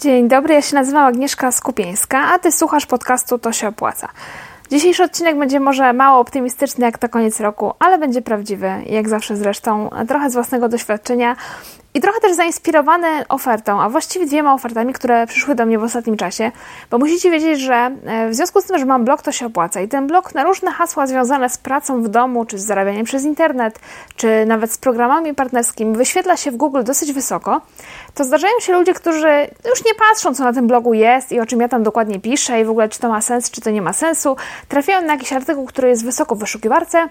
Dzień dobry, ja się nazywam Agnieszka Skupieńska, a ty słuchasz podcastu To się opłaca. Dzisiejszy odcinek będzie może mało optymistyczny jak to koniec roku, ale będzie prawdziwy, jak zawsze zresztą, trochę z własnego doświadczenia i trochę też zainspirowany ofertą, a właściwie dwiema ofertami, które przyszły do mnie w ostatnim czasie, bo musicie wiedzieć, że e, w związku z tym, że mam blog, to się opłaca i ten blog na różne hasła związane z pracą w domu, czy z zarabianiem przez internet, czy nawet z programami partnerskimi wyświetla się w Google dosyć wysoko, to zdarzają się ludzie, którzy już nie patrzą, co na tym blogu jest i o czym ja tam dokładnie piszę i w ogóle czy to ma sens, czy to nie ma sensu, trafiają na jakiś artykuł, który jest wysoko w wyszukiwarce,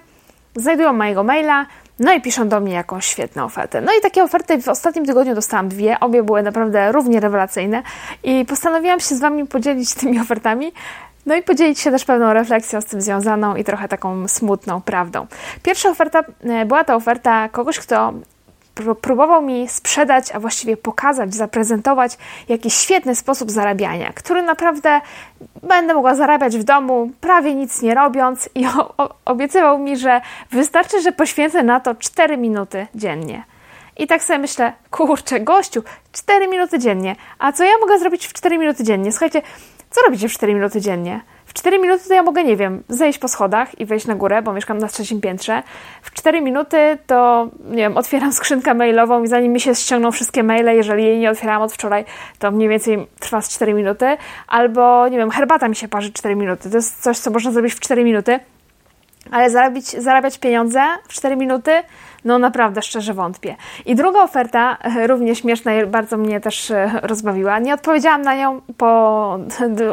znajdują mojego maila, no i piszą do mnie jakąś świetną ofertę. No i takie oferty w ostatnim tygodniu dostałam dwie, obie były naprawdę równie rewelacyjne i postanowiłam się z Wami podzielić tymi ofertami. No i podzielić się też pewną refleksją z tym związaną i trochę taką smutną prawdą. Pierwsza oferta e, była to oferta kogoś, kto próbował mi sprzedać, a właściwie pokazać, zaprezentować jakiś świetny sposób zarabiania, który naprawdę będę mogła zarabiać w domu, prawie nic nie robiąc, i obiecywał mi, że wystarczy, że poświęcę na to 4 minuty dziennie. I tak sobie myślę, kurczę, gościu, 4 minuty dziennie. A co ja mogę zrobić w 4 minuty dziennie? Słuchajcie, co robicie w 4 minuty dziennie? 4 minuty to ja mogę, nie wiem, zejść po schodach i wejść na górę, bo mieszkam na trzecim piętrze. W 4 minuty to, nie wiem, otwieram skrzynkę mailową i zanim mi się ściągną wszystkie maile, jeżeli jej nie otwierałam od wczoraj, to mniej więcej trwa z 4 minuty. Albo, nie wiem, herbata mi się parzy 4 minuty. To jest coś, co można zrobić w 4 minuty. Ale zarabiać, zarabiać pieniądze w 4 minuty no naprawdę, szczerze wątpię. I druga oferta, e, równie śmieszna i bardzo mnie też e, rozbawiła. Nie odpowiedziałam na nią po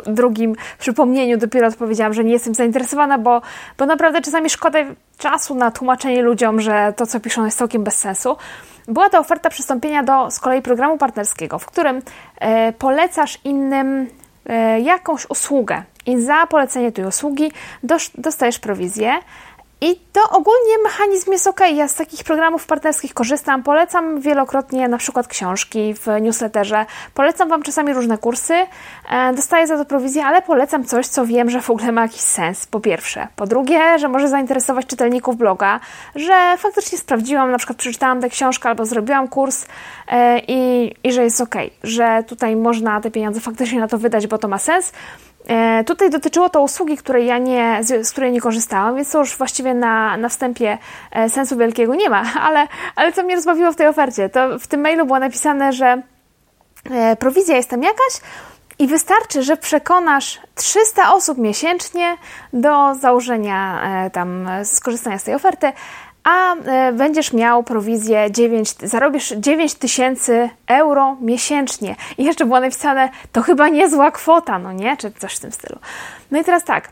drugim przypomnieniu, dopiero odpowiedziałam, że nie jestem zainteresowana, bo, bo naprawdę czasami szkoda czasu na tłumaczenie ludziom, że to, co piszą, jest całkiem bez sensu. Była to oferta przystąpienia do z kolei programu partnerskiego, w którym e, polecasz innym jakąś usługę i za polecenie tej usługi dostajesz prowizję. I to ogólnie mechanizm jest ok. Ja z takich programów partnerskich korzystam. Polecam wielokrotnie na przykład książki w newsletterze. Polecam Wam czasami różne kursy. E, dostaję za to prowizję, ale polecam coś, co wiem, że w ogóle ma jakiś sens. Po pierwsze. Po drugie, że może zainteresować czytelników bloga, że faktycznie sprawdziłam, na przykład przeczytałam tę książkę albo zrobiłam kurs e, i, i że jest ok, że tutaj można te pieniądze faktycznie na to wydać, bo to ma sens. E, tutaj dotyczyło to usługi, której ja nie, z której nie korzystałam, więc to już właściwie na, na wstępie e, sensu wielkiego nie ma, ale, ale co mnie rozbawiło w tej ofercie, to w tym mailu było napisane, że e, prowizja jest tam jakaś i wystarczy, że przekonasz 300 osób miesięcznie do założenia tam skorzystania z tej oferty, a e, będziesz miał prowizję 9, zarobisz 9 tysięcy euro miesięcznie. I jeszcze było napisane, to chyba niezła kwota, no nie? Czy coś w tym stylu. No i teraz tak,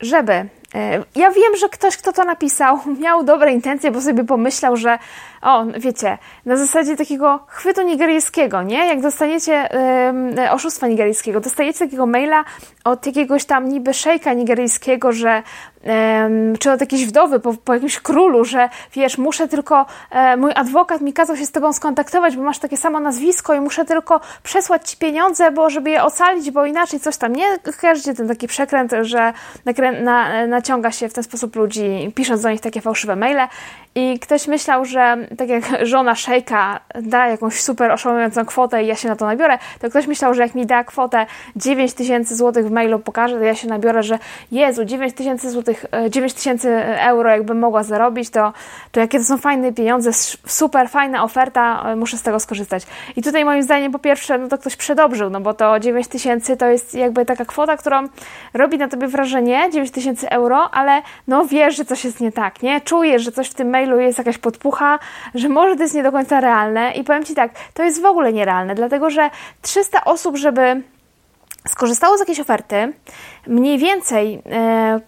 żeby. E, ja wiem, że ktoś, kto to napisał, miał dobre intencje, bo sobie pomyślał, że o, wiecie, na zasadzie takiego chwytu nigeryjskiego, nie? Jak dostaniecie y, oszustwa nigeryjskiego, dostajecie takiego maila od jakiegoś tam niby szejka nigeryjskiego, że czy od jakiejś wdowy po, po, jakimś królu, że wiesz, muszę tylko, e, mój adwokat mi kazał się z tobą skontaktować, bo masz takie samo nazwisko i muszę tylko przesłać ci pieniądze, bo żeby je ocalić, bo inaczej coś tam, nie? Kojarzycie ten taki przekręt, że nakrę, na, naciąga się w ten sposób ludzi, pisząc do nich takie fałszywe maile i ktoś myślał, że tak jak żona szejka da jakąś super oszałamiającą kwotę i ja się na to nabiorę, to ktoś myślał, że jak mi da kwotę 9 tysięcy złotych w mailu pokaże, to ja się nabiorę, że Jezu, 9 tysięcy złotych, 9 e, tysięcy euro jakbym mogła zarobić, to, to jakie to są fajne pieniądze, super fajna oferta, e, muszę z tego skorzystać. I tutaj moim zdaniem po pierwsze, no to ktoś przedobrzył, no bo to 9 tysięcy to jest jakby taka kwota, którą robi na tobie wrażenie, 9 tysięcy euro, ale no wiesz, że coś jest nie tak, nie? Czujesz, że coś w tym mailu jest jakaś podpucha, że może to jest nie do końca realne i powiem Ci tak, to jest w ogóle nierealne, dlatego że 300 osób, żeby skorzystało z jakiejś oferty, mniej więcej e,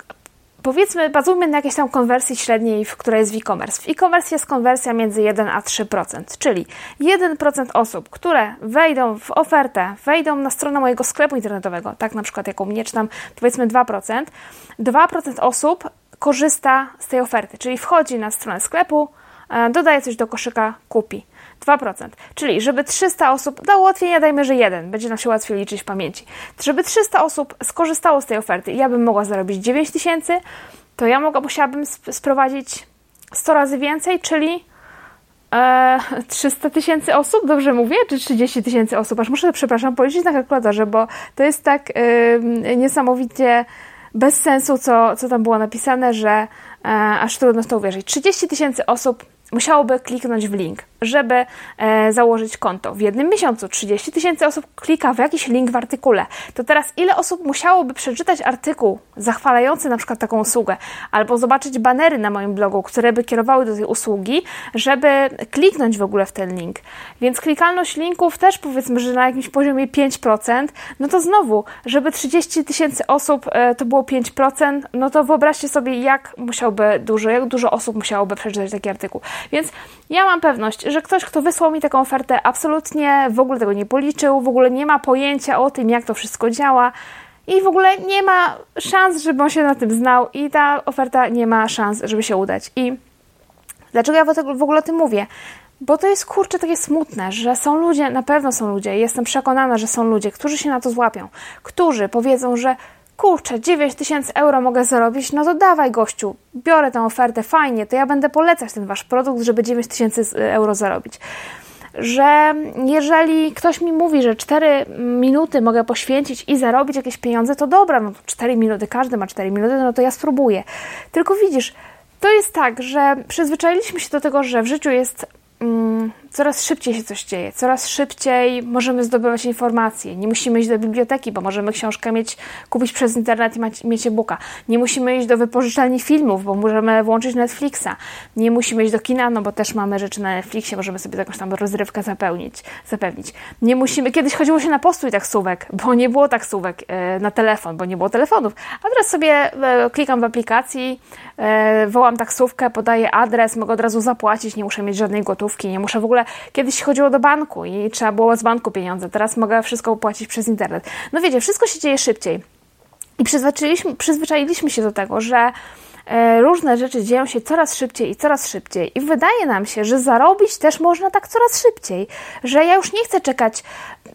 powiedzmy, bazujmy na jakiejś tam konwersji średniej, która jest w e-commerce. W e-commerce jest konwersja między 1 a 3%, czyli 1% osób, które wejdą w ofertę, wejdą na stronę mojego sklepu internetowego, tak na przykład jaką mnie, czy tam powiedzmy 2%, 2% osób korzysta z tej oferty, czyli wchodzi na stronę sklepu, e, dodaje coś do koszyka, kupi. 2%. Czyli, żeby 300 osób, dla ułatwienia dajmy, że jeden, będzie nam się łatwiej liczyć w pamięci. Żeby 300 osób skorzystało z tej oferty i ja bym mogła zarobić 9 tysięcy, to ja mogła, musiałabym sprowadzić 100 razy więcej, czyli E, 300 tysięcy osób, dobrze mówię? Czy 30 tysięcy osób? Aż muszę, przepraszam, policzyć na kalkulatorze, bo to jest tak yy, niesamowicie bez sensu, co, co tam było napisane, że e, aż trudno w to uwierzyć. 30 tysięcy osób musiałoby kliknąć w link, żeby e, założyć konto. W jednym miesiącu 30 tysięcy osób klika w jakiś link w artykule. To teraz ile osób musiałoby przeczytać artykuł zachwalający na przykład taką usługę, albo zobaczyć banery na moim blogu, które by kierowały do tej usługi, żeby kliknąć w ogóle w ten link. Więc klikalność linków też powiedzmy, że na jakimś poziomie 5%, no to znowu, żeby 30 tysięcy osób e, to było 5%, no to wyobraźcie sobie, jak musiałby dużo, jak dużo osób musiałoby przeczytać taki artykuł. Więc ja mam pewność, że ktoś, kto wysłał mi taką ofertę, absolutnie w ogóle tego nie policzył, w ogóle nie ma pojęcia o tym, jak to wszystko działa i w ogóle nie ma szans, żeby on się na tym znał i ta oferta nie ma szans, żeby się udać. I dlaczego ja w ogóle o tym mówię? Bo to jest kurczę takie smutne, że są ludzie, na pewno są ludzie, jestem przekonana, że są ludzie, którzy się na to złapią, którzy powiedzą, że kurczę, 9 tysięcy euro mogę zarobić, no to dawaj gościu, biorę tę ofertę, fajnie, to ja będę polecać ten wasz produkt, żeby 9 tysięcy euro zarobić. Że jeżeli ktoś mi mówi, że 4 minuty mogę poświęcić i zarobić jakieś pieniądze, to dobra, no to 4 minuty, każdy ma 4 minuty, no to ja spróbuję. Tylko widzisz, to jest tak, że przyzwyczailiśmy się do tego, że w życiu jest mm, coraz szybciej się coś dzieje, coraz szybciej możemy zdobywać informacje. Nie musimy iść do biblioteki, bo możemy książkę mieć, kupić przez internet i mieć e-booka. Nie musimy iść do wypożyczalni filmów, bo możemy włączyć Netflixa. Nie musimy iść do kina, no bo też mamy rzeczy na Netflixie, możemy sobie jakąś tam rozrywkę zapełnić, zapewnić. Nie musimy, kiedyś chodziło się na postój taksówek, bo nie było taksówek e, na telefon, bo nie było telefonów. A teraz sobie e, klikam w aplikacji, e, wołam taksówkę, podaję adres, mogę od razu zapłacić, nie muszę mieć żadnej gotówki, nie muszę w ogóle kiedyś chodziło do banku i trzeba było z banku pieniądze, teraz mogę wszystko opłacić przez internet. No wiecie, wszystko się dzieje szybciej. I przyzwyczailiśmy, przyzwyczailiśmy się do tego, że e, różne rzeczy dzieją się coraz szybciej i coraz szybciej. I wydaje nam się, że zarobić też można tak coraz szybciej, że ja już nie chcę czekać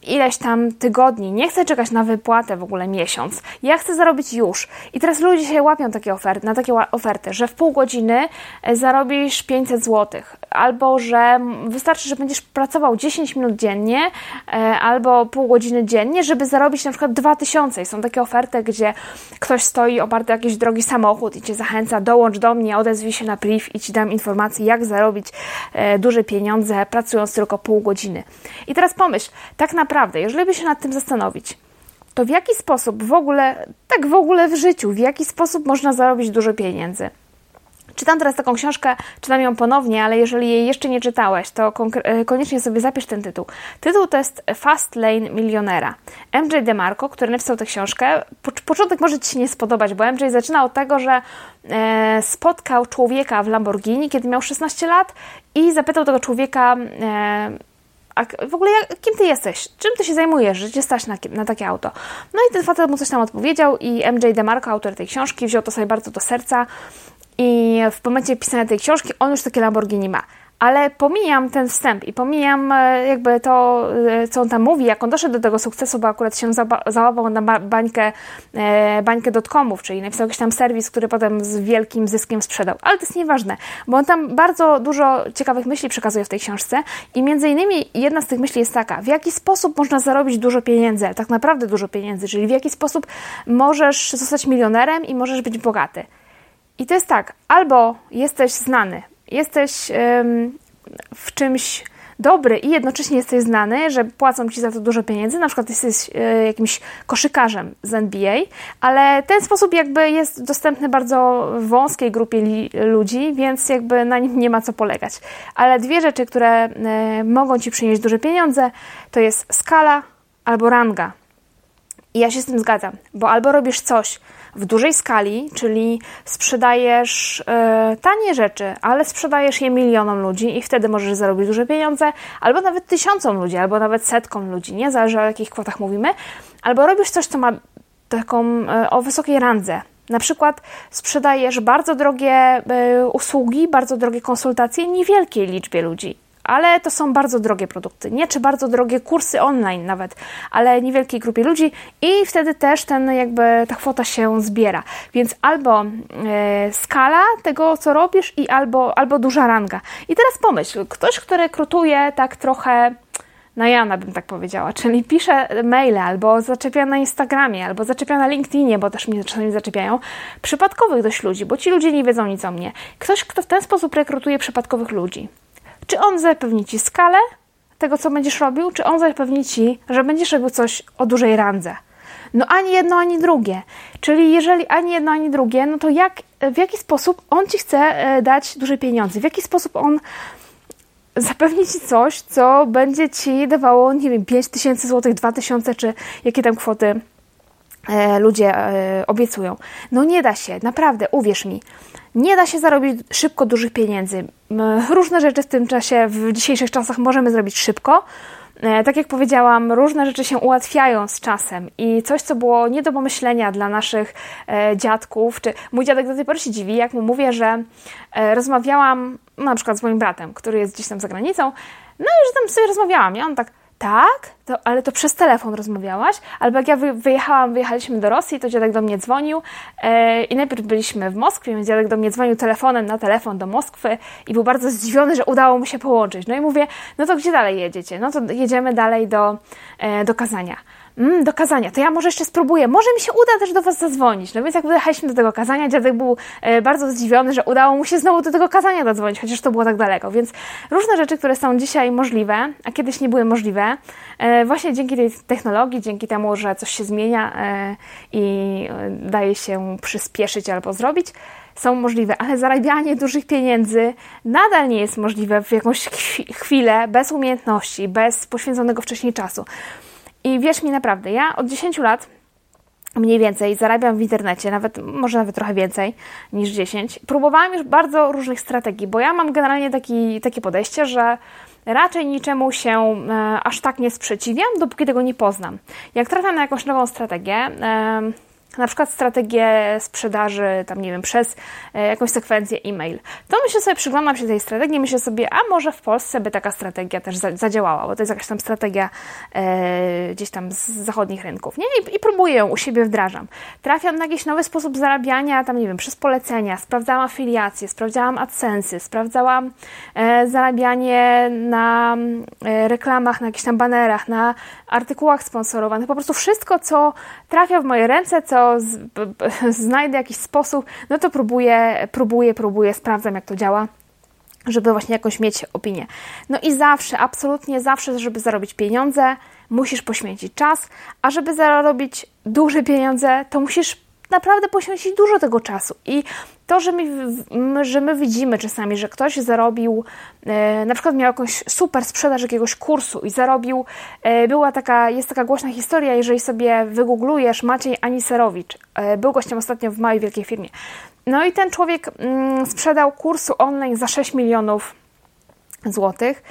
ileś tam tygodni, nie chcę czekać na wypłatę w ogóle miesiąc. Ja chcę zarobić już. I teraz ludzie się łapią takie oferty, na takie oferty, że w pół godziny e, zarobisz 500 zł, albo że wystarczy, że będziesz pracował 10 minut dziennie, e, albo pół godziny dziennie, żeby zarobić na przykład 2000. I są takie oferty, gdzie ktoś stoi oparty o jakiś drogi samochód i cię zachęca, dołącz do mnie, odezwij się na priv i ci dam informację, jak zarobić e, duże pieniądze, pracując tylko pół godziny. I teraz pomyśl, tak naprawdę naprawdę, jeżeli by się nad tym zastanowić, to w jaki sposób w ogóle, tak w ogóle w życiu, w jaki sposób można zarobić dużo pieniędzy? Czytam teraz taką książkę, czytam ją ponownie, ale jeżeli jej jeszcze nie czytałeś, to e, koniecznie sobie zapisz ten tytuł. Tytuł to jest Fast Lane Milionera. MJ DeMarco, który napisał tę książkę, początek może Ci się nie spodobać, bo MJ zaczyna od tego, że e, spotkał człowieka w Lamborghini, kiedy miał 16 lat i zapytał tego człowieka, e, a w ogóle jak, kim ty jesteś? Czym ty się zajmujesz, że cię stać na, na takie auto? No i ten facet mu coś tam odpowiedział i MJ DeMarco, autor tej książki, wziął to sobie bardzo do serca i w momencie pisania tej książki on już takie Lamborghini ma ale pomijam ten wstęp i pomijam e, jakby to, e, co on tam mówi, jak on doszedł do tego sukcesu, bo akurat się załapał na bańkę, e, bańkę czyli napisał jakiś tam serwis, który potem z wielkim zyskiem sprzedał. Ale to jest nieważne, bo on tam bardzo dużo ciekawych myśli przekazuje w tej książce i między innymi jedna z tych myśli jest taka, w jaki sposób można zarobić dużo pieniędzy, tak naprawdę dużo pieniędzy, czyli w jaki sposób możesz zostać milionerem i możesz być bogaty. I to jest tak, albo jesteś znany, jesteś w czymś dobry i jednocześnie jesteś znany, że płacą ci za to dużo pieniędzy, na przykład jesteś e, jakimś koszykarzem z NBA, ale ten sposób jakby jest dostępny bardzo wąskiej grupie ludzi, więc jakby na nim nie ma co polegać. Ale dwie rzeczy, które e, mogą ci przynieść duże pieniądze, to jest skala albo ranga. I ja się z tym zgadzam, bo albo robisz coś, w dużej skali, czyli sprzedajesz e, tanie rzeczy, ale sprzedajesz je milionom ludzi i wtedy możesz zarobić duże pieniądze, albo nawet tysiącom ludzi, albo nawet setkom ludzi, nie? Zależy o jakich kwotach mówimy, albo robisz coś, co ma taką e, o wysokiej randze. Na przykład sprzedajesz bardzo drogie e, usługi, bardzo drogie konsultacje niewielkiej liczbie ludzi ale to są bardzo drogie produkty, nie czy bardzo drogie kursy online nawet, ale niewielkiej grupie ludzi i wtedy też ten jakby ta kwota się zbiera. Więc albo e, skala tego, co robisz i albo, albo duża ranga. I teraz pomyśl, ktoś, kto rekrutuje tak trochę na Jana bym tak powiedziała, czyli pisze maile albo zaczepia na Instagramie, albo zaczepia na LinkedInie, bo też mnie czasami zaczepiają, przypadkowych dość ludzi, bo ci ludzie nie wiedzą nic o mnie. Ktoś, kto w ten sposób rekrutuje przypadkowych ludzi. Czy on zapewni ci skalę tego, co będziesz robił, czy on zapewni ci, że będziesz robił coś o dużej randze? No ani jedno, ani drugie. Czyli jeżeli ani jedno, ani drugie, no to jak, w jaki sposób on ci chce e, dać duże pieniądze? W jaki sposób on zapewni ci coś, co będzie ci dawało, nie wiem, 5 tysięcy złotych, 2 tysiące, czy jakie tam kwoty e, ludzie e, obiecują. No nie da się, naprawdę, uwierz mi. Nie da się zarobić szybko dużych pieniędzy. Różne rzeczy w tym czasie, w dzisiejszych czasach możemy zrobić szybko. E, tak jak powiedziałam, różne rzeczy się ułatwiają z czasem i coś, co było nie do pomyślenia dla naszych e, dziadków, czy mój dziadek do tej pory się dziwi, jak mu mówię, że e, rozmawiałam na przykład z moim bratem, który jest gdzieś tam za granicą, no i że tam sobie rozmawiałam i on tak, tak, to, ale to przez telefon rozmawiałaś? Albo jak ja wyjechałam, wyjechaliśmy do Rosji, to dziadek do mnie dzwonił e, i najpierw byliśmy w Moskwie, więc dziadek do mnie dzwonił telefonem na telefon do Moskwy i był bardzo zdziwiony, że udało mu się połączyć. No i mówię, no to gdzie dalej jedziecie? No to jedziemy dalej do, e, do Kazania mm, do kazania, to ja może jeszcze spróbuję, może mi się uda też do Was zadzwonić. No więc jak wyjechaliśmy do tego kazania, dziadek był e, bardzo zdziwiony, że udało mu się znowu do tego kazania zadzwonić, chociaż to było tak daleko. Więc różne rzeczy, które są dzisiaj możliwe, a kiedyś nie były możliwe, e, właśnie dzięki tej technologii, dzięki temu, że coś się zmienia e, i e, daje się przyspieszyć albo zrobić, są możliwe, ale zarabianie dużych pieniędzy nadal nie jest możliwe w jakąś chwilę bez umiejętności, bez poświęconego wcześniej czasu. I wierz mi naprawdę, ja od 10 lat mniej więcej zarabiam w internecie, nawet może nawet trochę więcej niż 10. Próbowałam już bardzo różnych strategii, bo ja mam generalnie taki, takie podejście, że raczej niczemu się e, aż tak nie sprzeciwiam, dopóki tego nie poznam. Jak trafiam na jakąś nową strategię, e, na przykład strategię sprzedaży, tam nie wiem, przez e, jakąś sekwencję e-mail, to myślę sobie, przyglądam się tej strategii, myślę sobie, a może w Polsce by taka strategia też zadziałała, bo to jest jakaś tam strategia e, gdzieś tam z zachodnich rynków, nie? I, I próbuję ją, u siebie wdrażam. Trafiam na jakiś nowy sposób zarabiania, tam nie wiem, przez polecenia, sprawdzałam afiliacje, sprawdzałam AdSense, sprawdzałam e, zarabianie na e, reklamach, na jakichś tam banerach, na artykułach sponsorowanych, po prostu wszystko, co trafia w moje ręce, co z, znajdę jakiś sposób, no to próbuję, próbuję, próbuję, sprawdzam jak to działa żeby właśnie jakąś mieć opinię. No i zawsze, absolutnie zawsze, żeby zarobić pieniądze, musisz poświęcić czas, a żeby zarobić duże pieniądze, to musisz naprawdę poświęcić dużo tego czasu. I to, że my, że my widzimy czasami, że ktoś zarobił, e, na przykład miał jakąś super sprzedaż jakiegoś kursu i zarobił, e, była taka, jest taka głośna historia, jeżeli sobie wygooglujesz Maciej Aniserowicz, e, był gościem ostatnio w małej wielkiej firmie. No i ten człowiek mm, sprzedał kursu online za 6 milionów złotych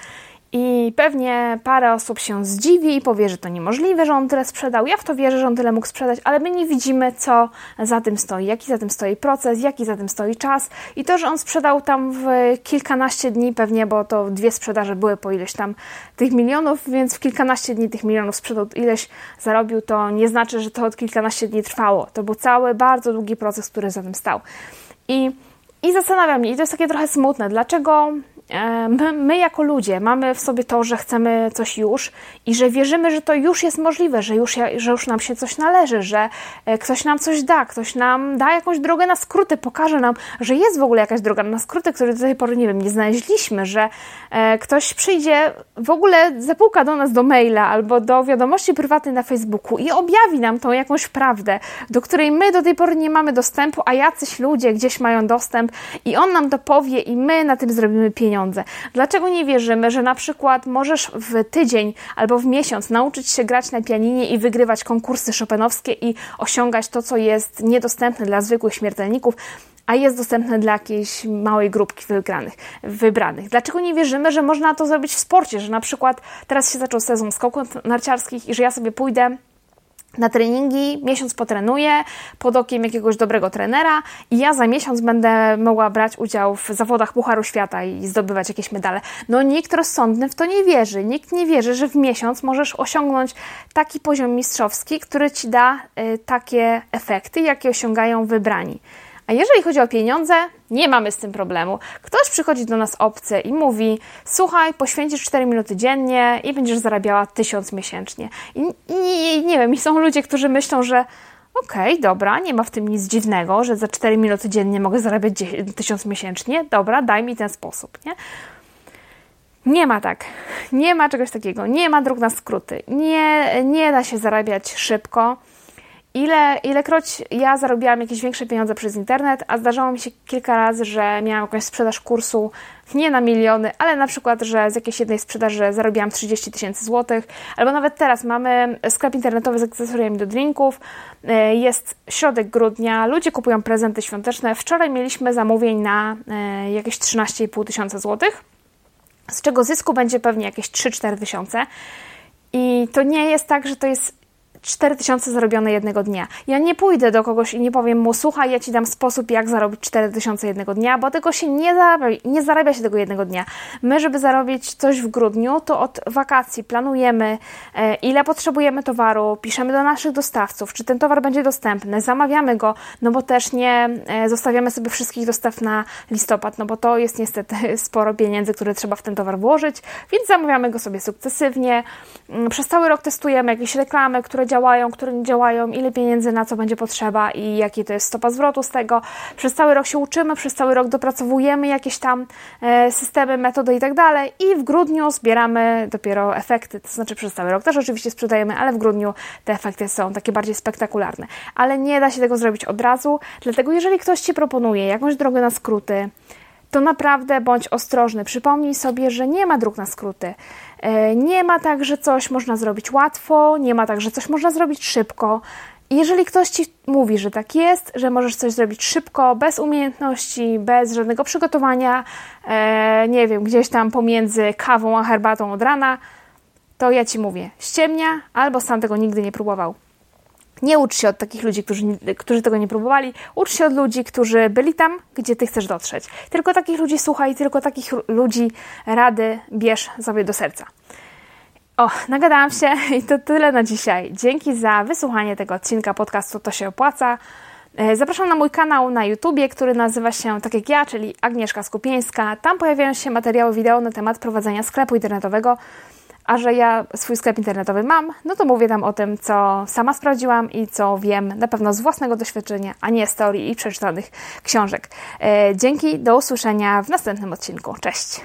i pewnie parę osób się zdziwi i powie, że to niemożliwe, że on tyle sprzedał. Ja w to wierzę, że on tyle mógł sprzedać, ale my nie widzimy, co za tym stoi, jaki za tym stoi proces, jaki za tym stoi czas. I to, że on sprzedał tam w kilkanaście dni, pewnie, bo to dwie sprzedaże były po ileś tam tych milionów, więc w kilkanaście dni tych milionów sprzedał, ileś zarobił, to nie znaczy, że to od kilkanaście dni trwało. To był cały, bardzo długi proces, który za tym stał. I i zastanawiam mnie, i to jest takie trochę smutne, dlaczego my, my, jako ludzie mamy w sobie to, że chcemy coś już i że wierzymy, że to już jest możliwe, że już, że już nam się coś należy, że e, ktoś nam coś da, ktoś nam da jakąś drogę na skróty, pokaże nam, że jest w ogóle jakaś droga na skróty, której do tej pory, nie wiem, nie znaleźliśmy, że e, ktoś przyjdzie w ogóle, zapuka do nas do maila albo do wiadomości prywatnej na Facebooku i objawi nam tą jakąś prawdę, do której my do tej pory nie mamy dostępu, a jacyś ludzie gdzieś mają dostęp i on nam to powie i my na tym zrobimy pieniądze pieniądze. Dlaczego nie wierzymy, że na przykład możesz w tydzień albo w miesiąc nauczyć się grać na pianinie i wygrywać konkursy szopenowskie i osiągać to, co jest niedostępne dla zwykłych śmiertelników, a jest dostępne dla jakiejś małej grupki wygranych, wybranych. Dlaczego nie wierzymy, że można to zrobić w sporcie, że na przykład teraz się zaczął sezon skoków narciarskich i że ja sobie pójdę na treningi, miesiąc potrenuję pod okiem jakiegoś dobrego trenera i ja za miesiąc będę mogła brać udział w zawodach Pucharu Świata i zdobywać jakieś medale. No nikt rozsądny w to nie wierzy. Nikt nie wierzy, że w miesiąc możesz osiągnąć taki poziom mistrzowski, który ci da y, takie efekty, jakie osiągają wybrani. A jeżeli chodzi o pieniądze, nie mamy z tym problemu. Ktoś przychodzi do nas obcy i mówi: Słuchaj, poświęcisz 4 minuty dziennie i będziesz zarabiała 1000 miesięcznie. I, i, nie wiem, i są ludzie, którzy myślą, że okej, okay, dobra, nie ma w tym nic dziwnego, że za 4 minuty dziennie mogę zarabiać 1000 miesięcznie. Dobra, daj mi ten sposób, nie? Nie ma tak. Nie ma czegoś takiego. Nie ma dróg na skróty. Nie, nie da się zarabiać szybko. Ile, ilekroć ja zarobiłam jakieś większe pieniądze przez internet, a zdarzało mi się kilka razy, że miałam jakąś sprzedaż kursu nie na miliony, ale na przykład, że z jakiejś jednej sprzedaży zarobiłam 30 tysięcy złotych, albo nawet teraz mamy sklep internetowy z akcesoriami do drinków, e, jest środek grudnia, ludzie kupują prezenty świąteczne. Wczoraj mieliśmy zamówień na e, jakieś 13,5 tysiąca złotych, z czego zysku będzie pewnie jakieś 3-4 tysiące. I to nie jest tak, że to jest 4000 zarobione jednego dnia. Ja nie pójdę do kogoś i nie powiem mu, słuchaj, ja ci dam sposób, jak zarobić 4000 jednego dnia, bo tego się nie zarabia, nie zarabia się tego jednego dnia. My, żeby zarobić coś w grudniu, to od wakacji planujemy, e, ile potrzebujemy towaru, piszemy do naszych dostawców, czy ten towar będzie dostępny, zamawiamy go, no bo też nie e, zostawiamy sobie wszystkich dostaw na listopad, no bo to jest niestety sporo pieniędzy, które trzeba w ten towar włożyć, więc zamawiamy go sobie sukcesywnie. Mm, przez cały rok testujemy jakieś reklamy, które działają, które nie działają, ile pieniędzy na co będzie potrzeba i jaki to jest stopa zwrotu z tego. Przez cały rok się uczymy, przez cały rok dopracowujemy jakieś tam e, systemy, metody i tak dalej i w grudniu zbieramy dopiero efekty, to znaczy przez cały rok też oczywiście sprzedajemy, ale w grudniu te efekty są takie bardziej spektakularne. Ale nie da się tego zrobić od razu, dlatego jeżeli ktoś Ci proponuje jakąś drogę na skróty, to naprawdę bądź ostrożny. Przypomnij sobie, że nie ma dróg na skróty. E, nie ma tak, że coś można zrobić łatwo, nie ma tak, że coś można zrobić szybko. Jeżeli ktoś ci mówi, że tak jest, że możesz coś zrobić szybko, bez umiejętności, bez żadnego przygotowania, e, nie wiem, gdzieś tam pomiędzy kawą a herbatą od rana, to ja ci mówię, ściemnia albo sam tego nigdy nie próbował. Nie ucz się od takich ludzi, którzy, którzy tego nie próbowali. Ucz się od ludzi, którzy byli tam, gdzie ty chcesz dotrzeć. Tylko takich ludzi słuchaj, tylko takich ludzi rady bierz sobie do serca. O, nagadałam się i to tyle na dzisiaj. Dzięki za wysłuchanie tego odcinka podcastu To się opłaca. E, zapraszam na mój kanał na YouTubie, który nazywa się tak jak ja, czyli Agnieszka Skupieńska. Tam pojawiają się materiały wideo na temat prowadzenia sklepu internetowego a że ja swój sklep internetowy mam, no to mówię tam o tym, co sama sprawdziłam i co wiem na pewno z własnego doświadczenia, a nie z teorii i przeczytanych książek. E, dzięki, do usłyszenia w następnym odcinku. Cześć!